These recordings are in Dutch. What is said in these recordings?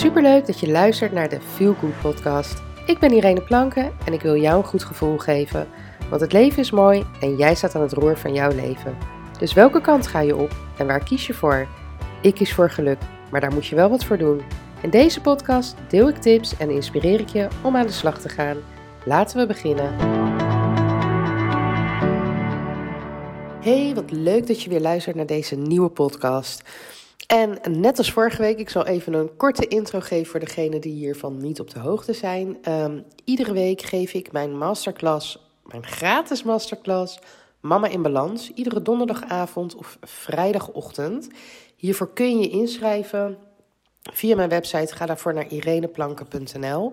Superleuk dat je luistert naar de Feel Good podcast. Ik ben Irene Planken en ik wil jou een goed gevoel geven. Want het leven is mooi en jij staat aan het roer van jouw leven. Dus welke kant ga je op en waar kies je voor? Ik kies voor geluk, maar daar moet je wel wat voor doen. In deze podcast deel ik tips en inspireer ik je om aan de slag te gaan. Laten we beginnen. Hey, wat leuk dat je weer luistert naar deze nieuwe podcast. En net als vorige week, ik zal even een korte intro geven voor degenen die hiervan niet op de hoogte zijn. Ehm, iedere week geef ik mijn masterclass, mijn gratis masterclass, Mama in Balans, iedere donderdagavond of vrijdagochtend. Hiervoor kun je inschrijven via mijn website. Ga daarvoor naar ireneplanken.nl.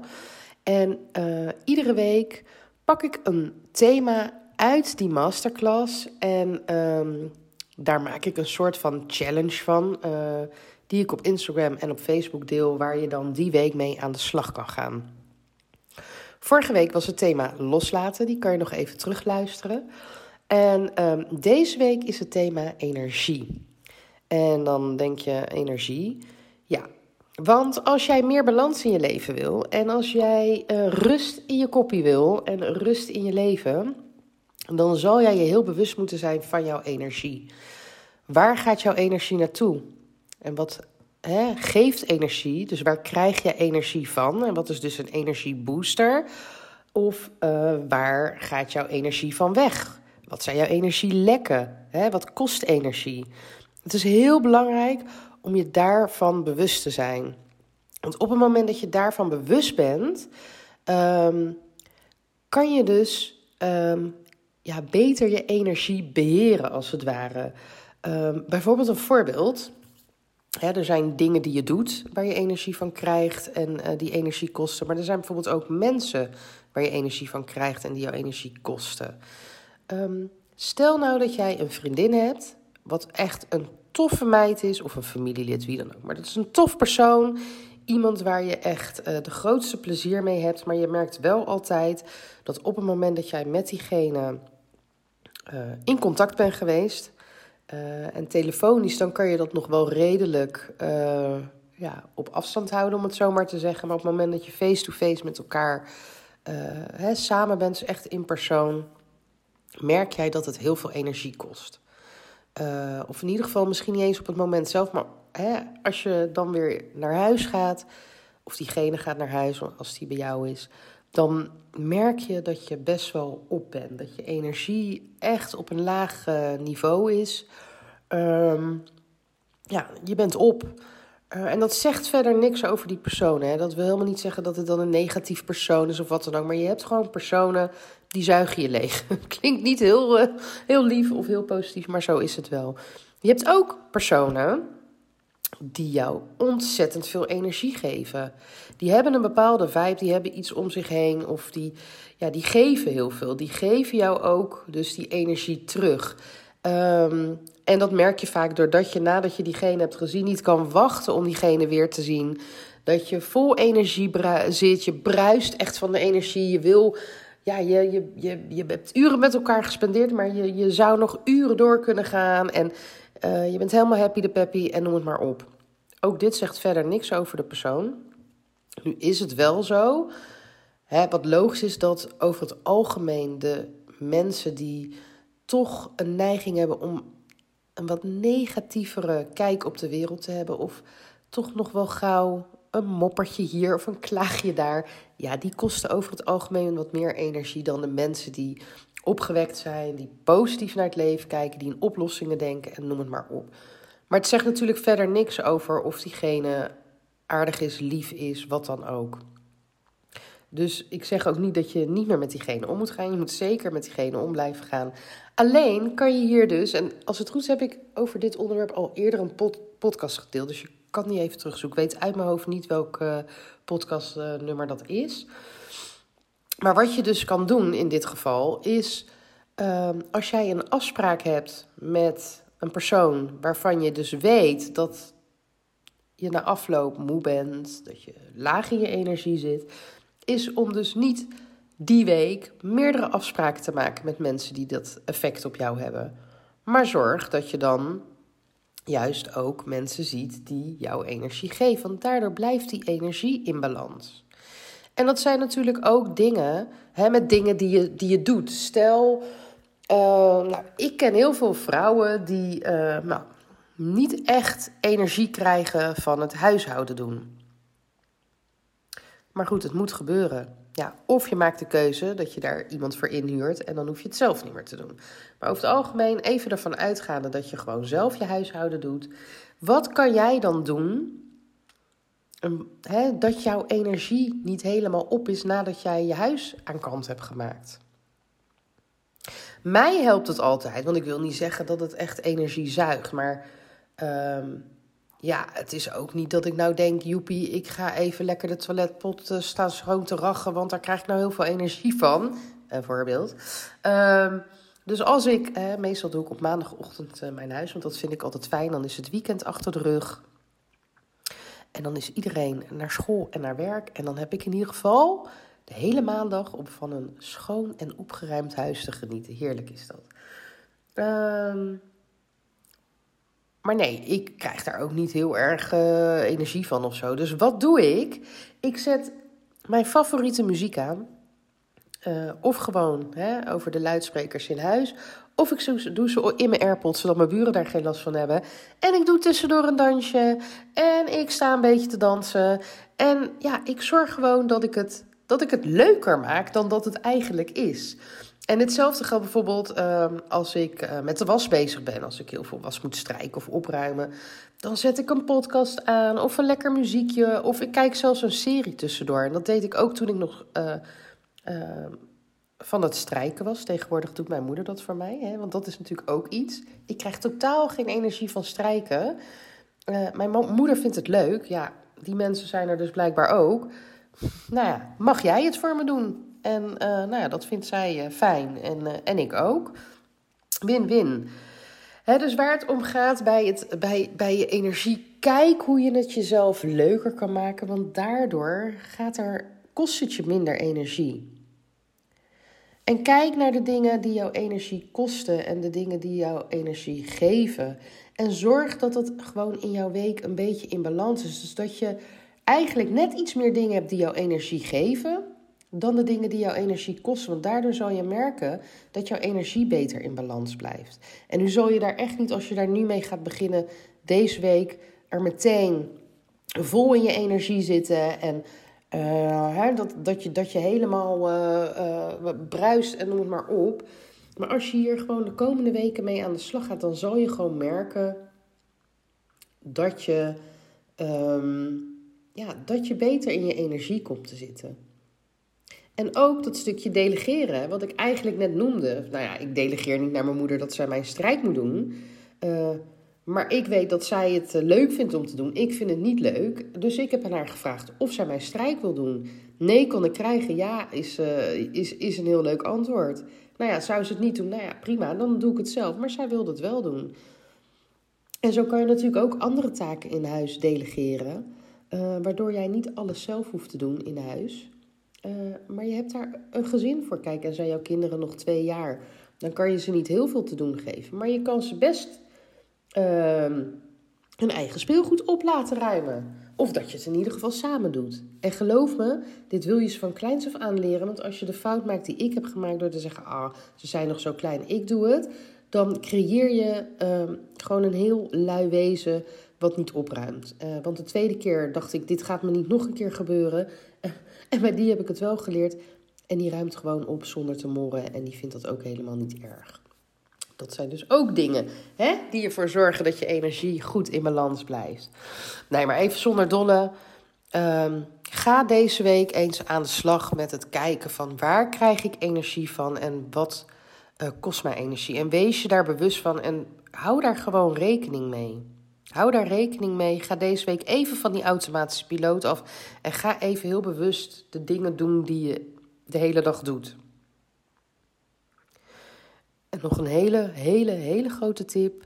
En uh, iedere week pak ik een thema uit die masterclass en... Um, daar maak ik een soort van challenge van. Uh, die ik op Instagram en op Facebook deel. Waar je dan die week mee aan de slag kan gaan. Vorige week was het thema loslaten. Die kan je nog even terugluisteren. En um, deze week is het thema energie. En dan denk je energie. Ja, want als jij meer balans in je leven wil. En als jij uh, rust in je koppie wil. En rust in je leven dan zal jij je heel bewust moeten zijn van jouw energie. Waar gaat jouw energie naartoe? En wat hè, geeft energie? Dus waar krijg je energie van? En wat is dus een energiebooster? Of uh, waar gaat jouw energie van weg? Wat zijn jouw energielekken? Hè? Wat kost energie? Het is heel belangrijk om je daarvan bewust te zijn. Want op het moment dat je daarvan bewust bent, um, kan je dus um, ja, beter je energie beheren, als het ware. Um, bijvoorbeeld een voorbeeld. er zijn dingen die je doet waar je energie van krijgt en uh, die energie kosten. Maar er zijn bijvoorbeeld ook mensen waar je energie van krijgt en die jouw energie kosten. Um, stel nou dat jij een vriendin hebt, wat echt een toffe meid is, of een familielid, wie dan ook. Maar dat is een tof persoon, iemand waar je echt uh, de grootste plezier mee hebt. Maar je merkt wel altijd dat op het moment dat jij met diegene uh, in contact ben geweest. Uh, en telefonisch, dan kan je dat nog wel redelijk uh, ja, op afstand houden, om het zo maar te zeggen. Maar op het moment dat je face-to-face met elkaar hè, samen bent, echt in persoon, merk jij dat het heel veel energie kost. of in ieder geval misschien niet eens op het moment zelf, maar hè, als je dan weer naar huis gaat, of diegene gaat naar huis als die bij jou is, dan merk je dat je best wel op bent. Dat je energie echt op een laag uh, niveau is. Um, ja, je bent op. Uh, en dat zegt verder niks over die personen. Hè? Dat wil helemaal niet zeggen dat het dan een negatief persoon is of wat dan ook. Maar je hebt gewoon personen die zuigen je leeg. Klinkt niet heel, uh, heel lief of heel positief, maar zo is het wel. Je hebt ook personen die jou ontzettend veel energie geven. Die hebben een bepaalde vibe, die hebben iets om zich heen of die, ja, die geven heel veel. Die geven jou ook dus die energie terug. Um, en dat merk je vaak doordat je nadat je diegene hebt gezien niet kan wachten om diegene weer te zien. Dat je vol energie zit, je bruist echt van de energie. Je wil, ja, je, je, je, je hebt uren met elkaar gespendeerd, maar je, je zou nog uren door kunnen gaan. En uh, je bent helemaal happy de peppy en noem het maar op. Ook dit zegt verder niks over de persoon. Nu is het wel zo, hè, wat logisch is dat over het algemeen de mensen die toch een neiging hebben om een wat negatievere kijk op de wereld te hebben, of toch nog wel gauw een moppertje hier of een klaagje daar, ja, die kosten over het algemeen wat meer energie dan de mensen die opgewekt zijn, die positief naar het leven kijken, die in oplossingen denken en noem het maar op. Maar het zegt natuurlijk verder niks over of diegene aardig is, lief is, wat dan ook. Dus ik zeg ook niet dat je niet meer met diegene om moet gaan. Je moet zeker met diegene om blijven gaan. Alleen kan je hier dus, en als het goed is heb ik over dit onderwerp al eerder een podcast gedeeld. Dus je kan niet even terugzoeken. Ik weet uit mijn hoofd niet welk uh, podcastnummer dat is. Maar wat je dus kan doen in dit geval is, uh, als jij een afspraak hebt met een persoon waarvan je dus weet dat je na afloop moe bent, dat je laag in je energie zit, is om dus niet die week meerdere afspraken te maken met mensen die dat effect op jou hebben. Maar zorg dat je dan juist ook mensen ziet die jouw energie geven. Want daardoor blijft die energie in balans. En dat zijn natuurlijk ook dingen, hè, met dingen die je, die je doet. Stel, uh, nou, ik ken heel veel vrouwen die uh, nou, niet echt energie krijgen van het huishouden doen. Maar goed, het moet gebeuren. Ja, of je maakt de keuze dat je daar iemand voor inhuurt en dan hoef je het zelf niet meer te doen. Maar over het algemeen even ervan uitgaande dat je gewoon zelf je huishouden doet. Wat kan jij dan doen dat jouw energie niet helemaal op is nadat jij je huis aan kant hebt gemaakt? Mij helpt het altijd, want ik wil niet zeggen dat het echt energie zuigt, maar ehm, ja, het is ook niet dat ik nou denk, joepie, ik ga even lekker de toiletpot uh, staan schoon te rachen, want daar krijg ik nou heel veel energie van, bijvoorbeeld. Um, dus als ik, eh, meestal doe ik op maandagochtend uh, mijn huis, want dat vind ik altijd fijn, dan is het weekend achter de rug. En dan is iedereen naar school en naar werk. En dan heb ik in ieder geval de hele maandag om van een schoon en opgeruimd huis te genieten. Heerlijk is dat. Um, maar nee, ik krijg daar ook niet heel erg uh, energie van of zo. Dus wat doe ik? Ik zet mijn favoriete muziek aan. Uh, of gewoon hè, over de luidsprekers in huis. Of ik doe ze in mijn AirPods, zodat mijn buren daar geen last van hebben. En ik doe tussendoor een dansje. En ik sta een beetje te dansen. En ja, ik zorg gewoon dat ik het, dat ik het leuker maak dan dat het eigenlijk is. En hetzelfde geldt bijvoorbeeld uh, als ik uh, met de was bezig ben. Als ik heel veel was moet strijken of opruimen. Dan zet ik een podcast aan of een lekker muziekje. Of ik kijk zelfs een serie tussendoor. En dat deed ik ook toen ik nog uh, van het strijken was. Tegenwoordig doet mijn moeder dat voor mij. Hè? Want dat is natuurlijk ook iets. Ik krijg totaal geen energie van strijken. mijn moeder vindt het leuk. Ja, die mensen zijn er dus blijkbaar ook. Nou ja, mag jij het voor me doen? En uh, nou ja, dat vindt zij uh, fijn en, en ik ook. Win-win. dus waar het om gaat bij, het, bij, bij je energie, kijk hoe je het jezelf leuker kan maken, want daardoor gaat er, kost het je minder energie. En kijk naar de dingen die jouw energie kosten en de dingen die jouw energie geven. En zorg dat het gewoon in jouw week een beetje in balans is. Dus dat je eigenlijk net iets meer dingen hebt die jouw energie geven dan de dingen die jouw energie kosten. Want daardoor zal je merken dat jouw energie beter in balans blijft. En nu zal je daar echt niet, als je daar nu mee gaat beginnen, deze week er meteen vol in je energie zitten. En hè, dat, dat, je, dat je helemaal uh, uh, bruist en noem het maar op. Maar als je hier gewoon de komende weken mee aan de slag gaat, dan zal je gewoon merken dat je, um, ja, dat je beter in je energie komt te zitten. En ook dat stukje delegeren, wat ik eigenlijk net noemde. Nou ja, ik delegeer niet naar mijn moeder dat zij mijn strijd moet doen. Maar ik weet dat zij het eh, leuk vindt om te doen. Ik vind het niet leuk. Dus ik heb aan haar gevraagd of zij mijn strijk wil doen. Nee, kon ik krijgen. Ja, is, uh, is, is een heel leuk antwoord. Nou ja, zou ze het niet doen? Nou ja, prima, dan doe ik het zelf. Maar zij wilde het wel doen. En zo kan je natuurlijk ook andere taken in huis delegeren. Uh, waardoor jij niet alles zelf hoeft te doen in huis. Maar je hebt daar een gezin voor. Kijk, en zijn jouw kinderen nog twee jaar. Dan kan je ze niet heel veel te doen geven. Maar je kan ze best hun eigen speelgoed op laten ruimen. Of dat je het in ieder geval samen doet. En geloof me, dit wil je ze van kleins af aan leren. Want als je de fout maakt die ik heb gemaakt door te zeggen: ah, ze zijn nog zo klein, ik doe het. Dan creëer je uh, gewoon een heel lui wezen wat niet opruimt. Uh, want de tweede keer dacht ik: dit gaat me niet nog een keer gebeuren. En bij die heb ik het wel geleerd. En die ruimt gewoon op zonder te morren. En die vindt dat ook helemaal niet erg. Dat zijn dus ook dingen hè, die ervoor zorgen dat je energie goed in balans blijft. Nee, maar even zonder dolle. Um, ga deze week eens aan de slag met het kijken van waar krijg ik energie van en wat uh, kost mij energie. En wees je daar bewust van en hou daar gewoon rekening mee. Hou daar rekening mee. Ga deze week even van die automatische piloot af. En ga even heel bewust de dingen doen die je de hele dag doet. En nog een hele, hele, hele grote tip.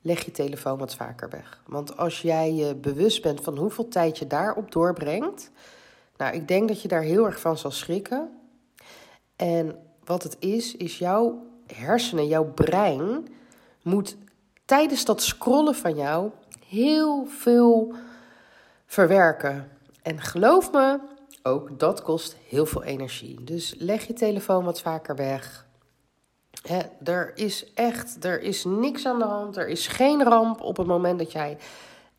Leg je telefoon wat vaker weg. Want als jij je bewust bent van hoeveel tijd je daarop doorbrengt. Nou, ik denk dat je daar heel erg van zal schrikken. En wat het is, is jouw hersenen, jouw brein moet tijdens dat scrollen van jou heel veel verwerken. En geloof me, ook dat kost heel veel energie. Dus leg je telefoon wat vaker weg. Er is echt, er is niks aan de hand. Er is geen ramp op het moment dat jij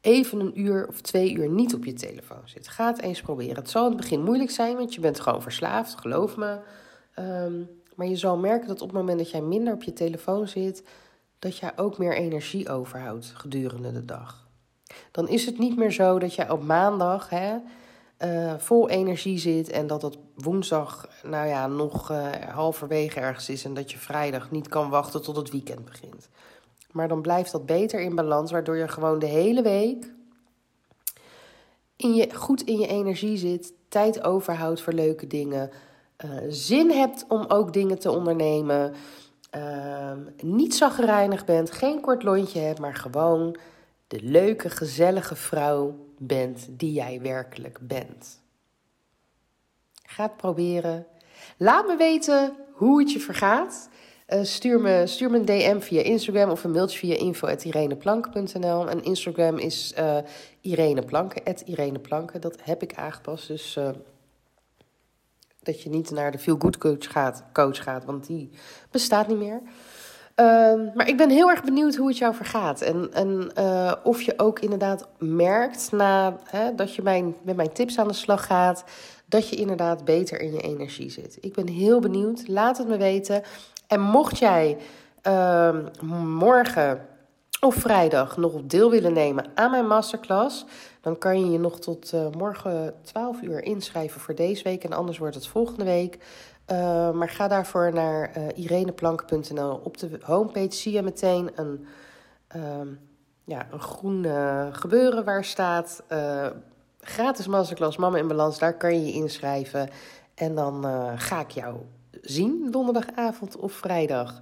even een uur of twee uur niet op je telefoon zit. Ga het eens proberen. Het zal in het begin moeilijk zijn, want je bent gewoon verslaafd, geloof me. Ehm, maar je zal merken dat op het moment dat jij minder op je telefoon zit, dat jij ook meer energie overhoudt gedurende de dag. Dan is het niet meer zo dat jij op maandag uh, vol energie zit en dat het woensdag, nou ja, nog uh, halverwege ergens is en dat je vrijdag niet kan wachten tot het weekend begint. Maar dan blijft dat beter in balans, waardoor je gewoon de hele week in je, goed in je energie zit, tijd overhoudt voor leuke dingen, uh, zin hebt om ook dingen te ondernemen, uh, niet zagrijnig bent, geen kort lontje hebt, maar gewoon de leuke, gezellige vrouw bent die jij werkelijk bent. Ga het proberen. Laat me weten hoe het je vergaat. Uh, stuur, me, stuur me een DM via Instagram of een mailtje via info.ireneplanken.nl. En Instagram is uh, Irene Planken, Irene Planken. Dat heb ik aangepast, dus uh, dat je niet naar de Feel Good Coach gaat, coach gaat want die bestaat niet meer. Ehm, maar ik ben heel erg benieuwd hoe het jou vergaat. En, of je ook inderdaad merkt na, hè, dat je mijn, met mijn tips aan de slag gaat, dat je inderdaad beter in je energie zit. Ik ben heel benieuwd. Laat het me weten. En mocht jij uh, morgen of vrijdag nog deel willen nemen aan mijn masterclass, dan kan je je nog tot uh, morgen 12 uur inschrijven voor deze week. En anders wordt het volgende week. Uh, maar ga daarvoor naar uh, ireneplank.nl. Op de homepage zie je meteen een, uh, ja, een groen gebeuren waar staat gratis masterclass Mama in Balans. Daar kan je je inschrijven. En dan ga ik jou zien donderdagavond of vrijdag.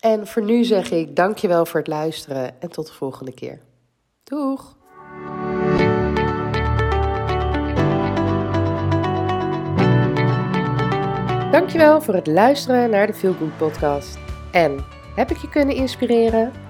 En voor nu zeg ik dankjewel voor het luisteren en tot de volgende keer. Doeg! Dankjewel voor het luisteren naar de Feel Good podcast. En heb ik je kunnen inspireren?